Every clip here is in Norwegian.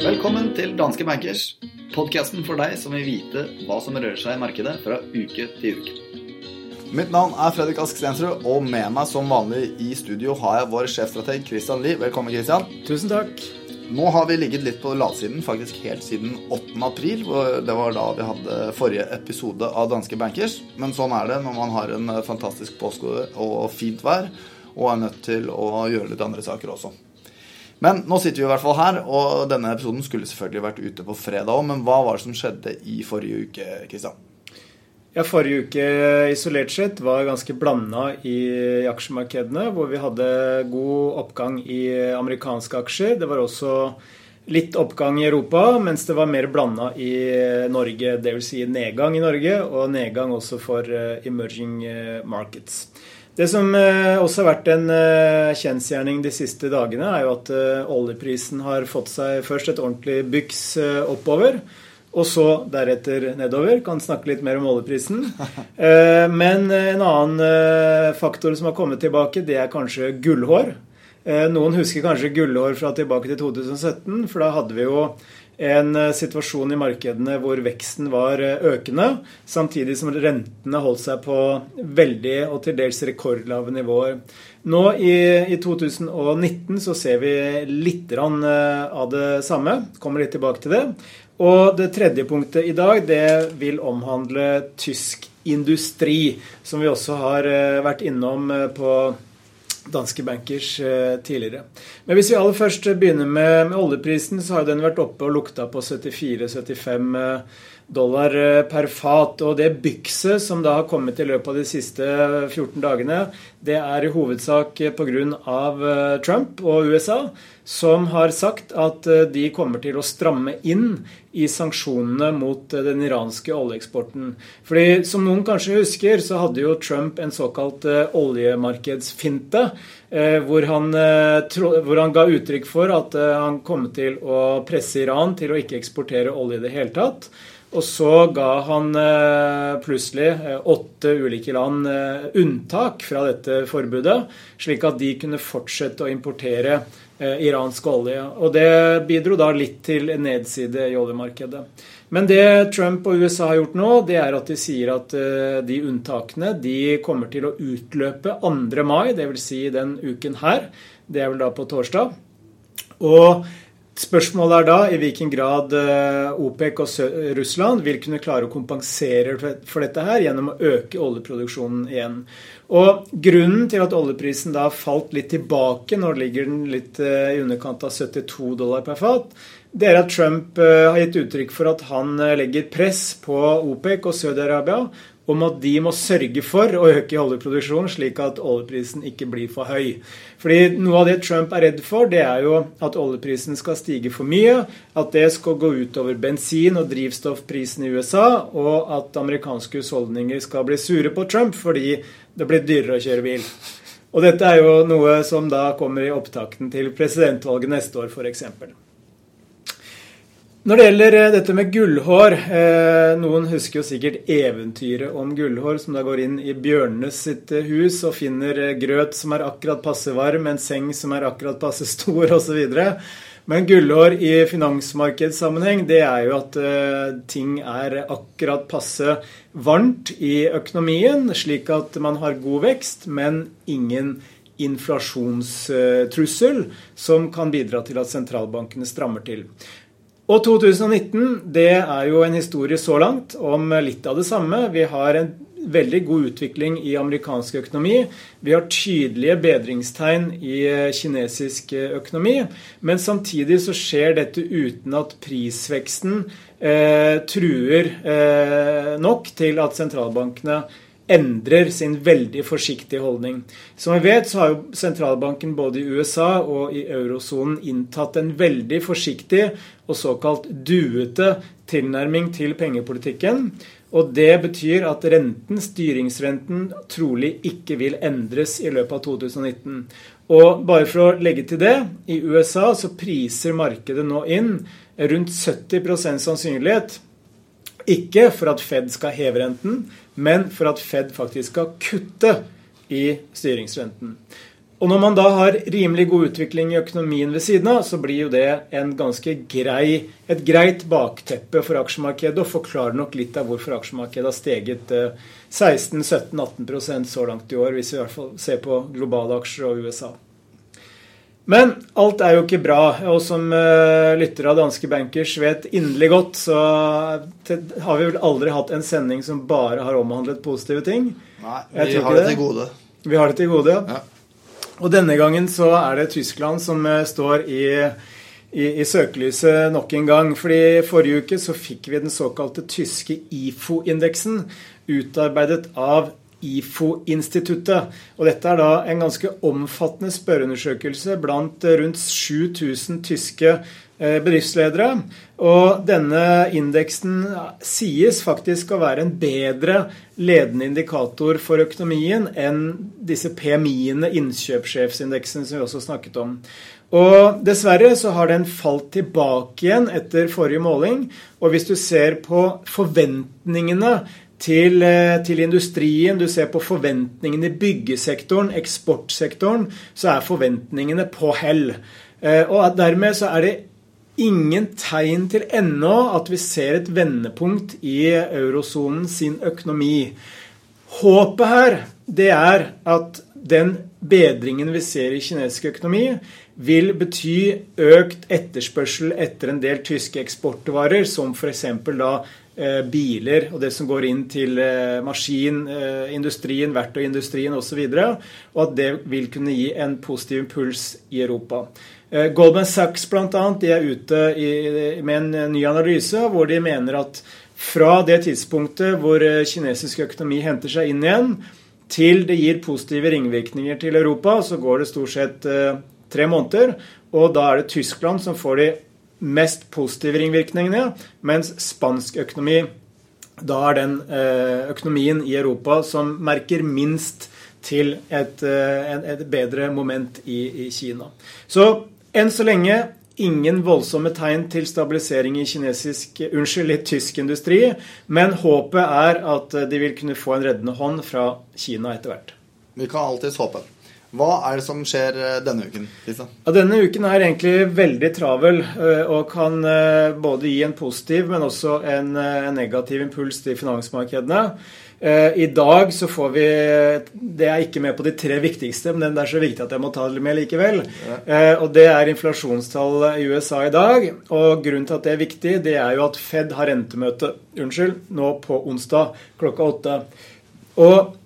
Velkommen til Danske Bankers, podkasten for deg som vil vite hva som rører seg i markedet fra uke til uke. Mitt navn er Fredrik Ask Stensrud, og med meg som vanlig i studio har jeg vår sjefstrateg Christian Lie. Velkommen, Christian. Tusen takk. Nå har vi ligget litt på latsiden, faktisk helt siden 8. april. Det var da vi hadde forrige episode av Danske Bankers. Men sånn er det når man har en fantastisk påske og fint vær, og er nødt til å gjøre litt andre saker også. Men nå sitter vi i hvert fall her, og denne episoden skulle selvfølgelig vært ute på fredag òg. Men hva var det som skjedde i forrige uke, Kristian? Ja, Forrige uke isolert sett var ganske blanda i aksjemarkedene, hvor vi hadde god oppgang i amerikanske aksjer. Det var også litt oppgang i Europa, mens det var mer blanda i Norge. Dvs. Si nedgang i Norge, og nedgang også for eh, emerging eh, markets. Det som eh, også har vært en kjensgjerning de siste dagene, er jo at oljeprisen har fått seg først et ordentlig byks oppover. Og så deretter nedover. Kan snakke litt mer om oljeprisen. Men en annen faktor som har kommet tilbake, det er kanskje gullhår. Noen husker kanskje gullhår fra tilbake til 2017, for da hadde vi jo en eh, situasjon i markedene hvor veksten var eh, økende, samtidig som rentene holdt seg på veldig og til dels rekordlave nivåer. Nå i, i 2019 så ser vi litt eh, av det samme. Kommer litt tilbake til det. Og det tredje punktet i dag det vil omhandle tysk industri, som vi også har vært innom på danske bankers eh, tidligere. Men hvis vi aller først begynner med, med oljeprisen, så har den vært oppe og lukta på 74-75 dollar eh, per fat. Og det bykset som da har kommet i løpet av de siste 14 dagene, det er i hovedsak pga. Eh, Trump og USA, som har sagt at eh, de kommer til å stramme inn i sanksjonene mot den iranske oljeeksporten. Fordi Som noen kanskje husker, så hadde jo Trump en såkalt oljemarkedsfinte. Hvor han, hvor han ga uttrykk for at han kom til å presse Iran til å ikke eksportere olje i det hele tatt. Og så ga han eh, plutselig eh, åtte ulike land eh, unntak fra dette forbudet, slik at de kunne fortsette å importere iransk olje. Og det bidro da litt til nedside i oljemarkedet. Men det Trump og USA har gjort nå, det er at de sier at de unntakene de kommer til å utløpe 2. mai, dvs. Si den uken her. Det er vel da på torsdag. Og Spørsmålet er da i hvilken grad eh, OPEC og Russland vil kunne klare å kompensere for dette her gjennom å øke oljeproduksjonen igjen. Og Grunnen til at oljeprisen da falt litt tilbake, nå ligger den litt eh, i underkant av 72 dollar per fat, det er at Trump eh, har gitt uttrykk for at han legger press på OPEC og Saudi-Arabia om at de må sørge for å øke oljeproduksjonen, slik at oljeprisen ikke blir for høy. Fordi Noe av det Trump er redd for, det er jo at oljeprisen skal stige for mye. At det skal gå utover bensin- og drivstoffprisen i USA, og at amerikanske husholdninger skal bli sure på Trump fordi det blir dyrere å kjøre bil. Og dette er jo noe som da kommer i opptakten til presidentvalget neste år, f.eks. Når det gjelder eh, dette med gullhår eh, Noen husker jo sikkert eventyret om gullhår, som da går inn i bjørnenes sitt eh, hus og finner grøt som er akkurat passe varm, en seng som er akkurat passe stor osv. Men gullhår i finansmarkedssammenheng, det er jo at ting er akkurat passe varmt i økonomien, slik at man har god vekst, men ingen inflasjonstrussel som kan bidra til at sentralbankene strammer til. Og 2019 det er jo en historie så langt om litt av det samme. Vi har en veldig god utvikling i amerikansk økonomi. Vi har tydelige bedringstegn i kinesisk økonomi. Men samtidig så skjer dette uten at prisveksten eh, truer eh, nok til at sentralbankene endrer sin veldig forsiktige holdning. Som vi vet, så har jo sentralbanken både i USA og i eurosonen inntatt en veldig forsiktig og såkalt duete tilnærming til pengepolitikken. Og det betyr at renten, styringsrenten, trolig ikke vil endres i løpet av 2019. Og bare for å legge til det, i USA så priser markedet nå inn rundt 70% sannsynlighet Ikke for at Fed skal heve renten, men for at Fed faktisk skal kutte i styringsrenten. Og når man da har rimelig god utvikling i økonomien ved siden av, så blir jo det en ganske grei, et greit bakteppe for aksjemarkedet, og forklarer nok litt av hvorfor aksjemarkedet har steget 16-17-18% så langt i år, hvis vi i hvert fall ser på globale aksjer og USA. Men alt er jo ikke bra. Og som uh, lyttere av danske bankers vet inderlig godt, så har vi vel aldri hatt en sending som bare har omhandlet positive ting. Nei, vi har det til gode. Vi har det til gode, ja. ja. Og denne gangen så er det Tyskland som uh, står i, i, i søkelyset nok en gang. fordi Forrige uke så fikk vi den såkalte tyske IFO-indeksen, utarbeidet av IFO-instituttet. Og Dette er da en ganske omfattende spørreundersøkelse blant rundt 7000 tyske Eh, bedriftsledere. Og denne indeksen sies faktisk å være en bedre ledende indikator for økonomien enn disse PMI-ene, innkjøpssjefsindeksene, som vi også snakket om. Og Dessverre så har den falt tilbake igjen etter forrige måling. Og hvis du ser på forventningene til, eh, til, industrien, du ser på forventningene i byggesektoren, eksportsektoren, så er forventningene på hell. Eh, og dermed så er det ingen tegn til ennå at vi ser et vendepunkt i eurosonen sin økonomi. Håpet her det er at den bedringen vi ser i kinesisk økonomi, vil bety økt etterspørsel etter en del tyske eksportvarer, som f.eks. da biler og det som går inn til eh, maskinindustrien, eh, verktøyindustrien osv. Og, og at det vil kunne gi en positiv impuls i Europa. Eh, Goldman Sachs de er ute med en eh, ny analyse hvor de mener at fra det tidspunktet hvor eh, kinesisk økonomi henter seg inn igjen, til det gir positive ringvirkninger til Europa, så går det stort sett tre måneder. Og da er det Tyskland som får de mest positive ringvirkningene, mens spansk økonomi da er den økonomien i Europa som merker minst til et, et bedre moment i, i Kina. Så enn så lenge ingen voldsomme tegn til stabilisering i kinesisk, unnskyld, i tysk industri, men håpet er at de vil kunne få en reddende hånd fra Kina etter hvert. Vi kan alltids håpe. Hva er det som skjer eh, denne uken? Ja, denne uken er egentlig veldig travel eh, og kan eh, både gi en positiv, men også en, en negativ impuls til finansmarkedene. I dag så får vi Det er ikke med på de tre viktigste, men det er så viktig at jeg må ta det med likevel. Ja. Og det er inflasjonstall i USA i dag. Og grunnen til at det er viktig, det er jo at Fed har rentemøte unnskyld, nå på onsdag klokka åtte. Og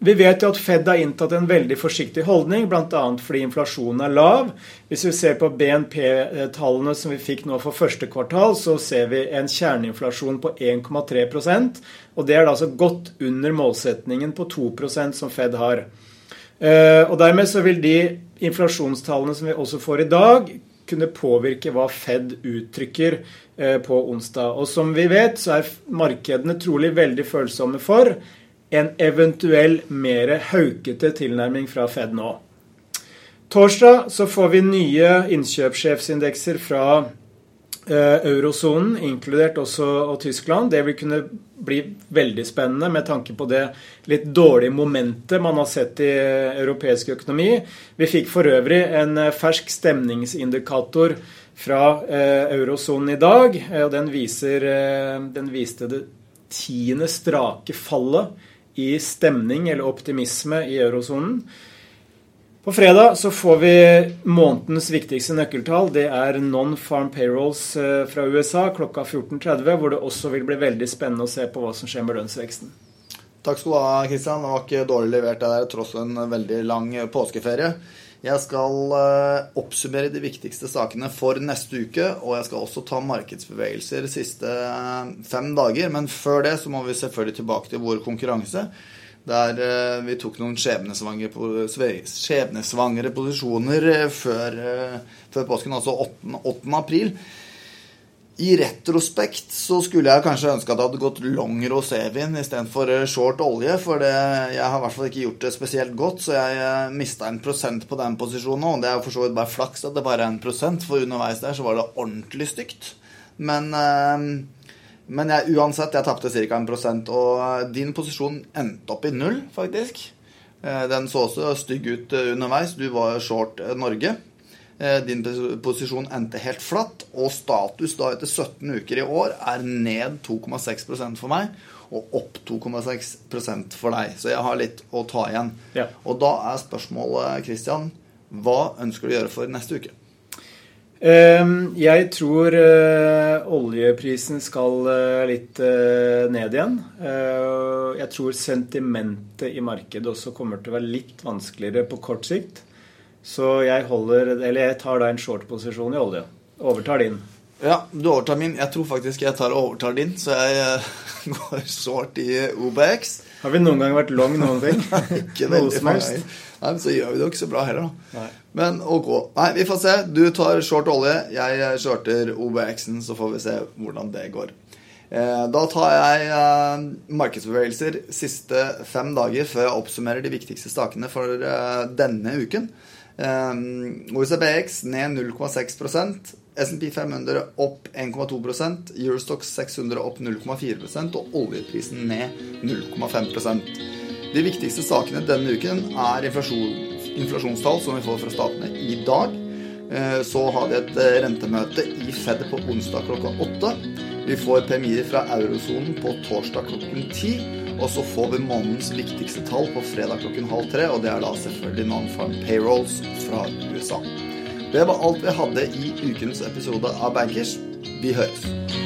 vi vet jo at Fed har inntatt en veldig forsiktig holdning, bl.a. fordi inflasjonen er lav. Hvis vi ser på BNP-tallene som vi fikk nå for første kvartal, så ser vi en kjerneinflasjon på 1,3% og Det er da altså godt under målsetningen på 2% som Fed har. Eh, og Dermed så vil de inflasjonstallene som vi også får i dag, kunne påvirke hva Fed uttrykker eh, på onsdag. Og som vi vet, så er markedene trolig veldig følsomme for en eventuell mer haukete tilnærming fra Fed nå. Torsdag så får vi nye innkjøpssjefsindekser fra eh, eurosonen, inkludert også og Tyskland. Det vil kunne bli veldig spennende med tanke på det litt dårlige momentet man har sett i europeisk økonomi. Vi fikk for øvrig en eh, fersk stemningsindikator fra eh, eurosonen i dag. og den, viser, den viste det tiende strake fallet i stemning eller optimisme i eurosonen. På fredag så får vi månedens viktigste nøkkeltall. Det er non-farm payrolls eh, fra USA klokka 14.30, hvor det også vil bli veldig spennende å se på hva som skjer med lønnsveksten. Takk skal du ha, Kristian. Det var ikke dårlig levert, der, tross en veldig lang påskeferie. Jeg skal eh, oppsummere de viktigste sakene for neste uke, og jeg skal også ta markedsbevegelser de siste eh, fem dager. Men før det så må vi selvfølgelig tilbake til vår konkurranse. Der eh, vi tok noen skjebnesvangre, posisjoner før, før påsken, altså 8. 8. april. I retrospekt så skulle jeg kanskje ønske at det hadde gått long rosévin istedenfor eh, short olje, for det, jeg har i hvert fall ikke gjort det spesielt godt, så jeg eh, mista en prosent på den posisjonen òg. Det er jo for så vidt bare flaks at det bare er en prosent, for underveis der så var det ordentlig stygt. Men eh, Men jeg, uansett, jeg tapte ca. en prosent, og din posisjon endte opp i null, faktisk. Den så også stygg ut underveis. Du var short Norge. Din posisjon endte helt flatt, og status da etter 17 uker i år er ned 2,6% for meg og opp 2,6% for deg. Så jeg har litt å ta igjen. Ja. Og da er spørsmålet, Christian, hva ønsker du å gjøre for neste uke? Ehm, jeg tror uh, oljeprisen skal uh, litt ned igjen. jeg tror sentimentet i markedet også kommer til å være litt vanskeligere på kort sikt. Så jeg holder Eller jeg tar da en short-posisjon i olje. Overtar din. Ja, du overtar min. Jeg tror faktisk jeg tar og overtar din, så jeg går short i OBX. Har vi noen gang vært long noen ting? Nei, ikke veldig som helst. Nei, men så gjør vi det jo ikke så bra heller, da. Nei. Men ok. Nei, vi får se. Du tar short olje, jeg shorter OBX-en, så får vi se hvordan det går. Eh, da tar jeg eh, markedsbevegelser siste fem dager før jeg oppsummerer de viktigste sakene for eh, denne uken. OECBX ned 0,6% SMP 500 opp 1,2% Eurostox 600 opp 0,4% og oljeprisen ned 0,5% de viktigste sakene denne uken er inflasjonstall som vi får fra statene i dag. Eh, så har vi et eh, rentemøte i Fed på onsdag klokka åtte. Vi får premier fra eurosonen på torsdag klokken ti. Og så får vi månedens viktigste tall på fredag klokken halv tre, og det er da selvfølgelig non-farm payrolls fra USA. Det var alt vi hadde i ukens episode av Bankers. Vi høres.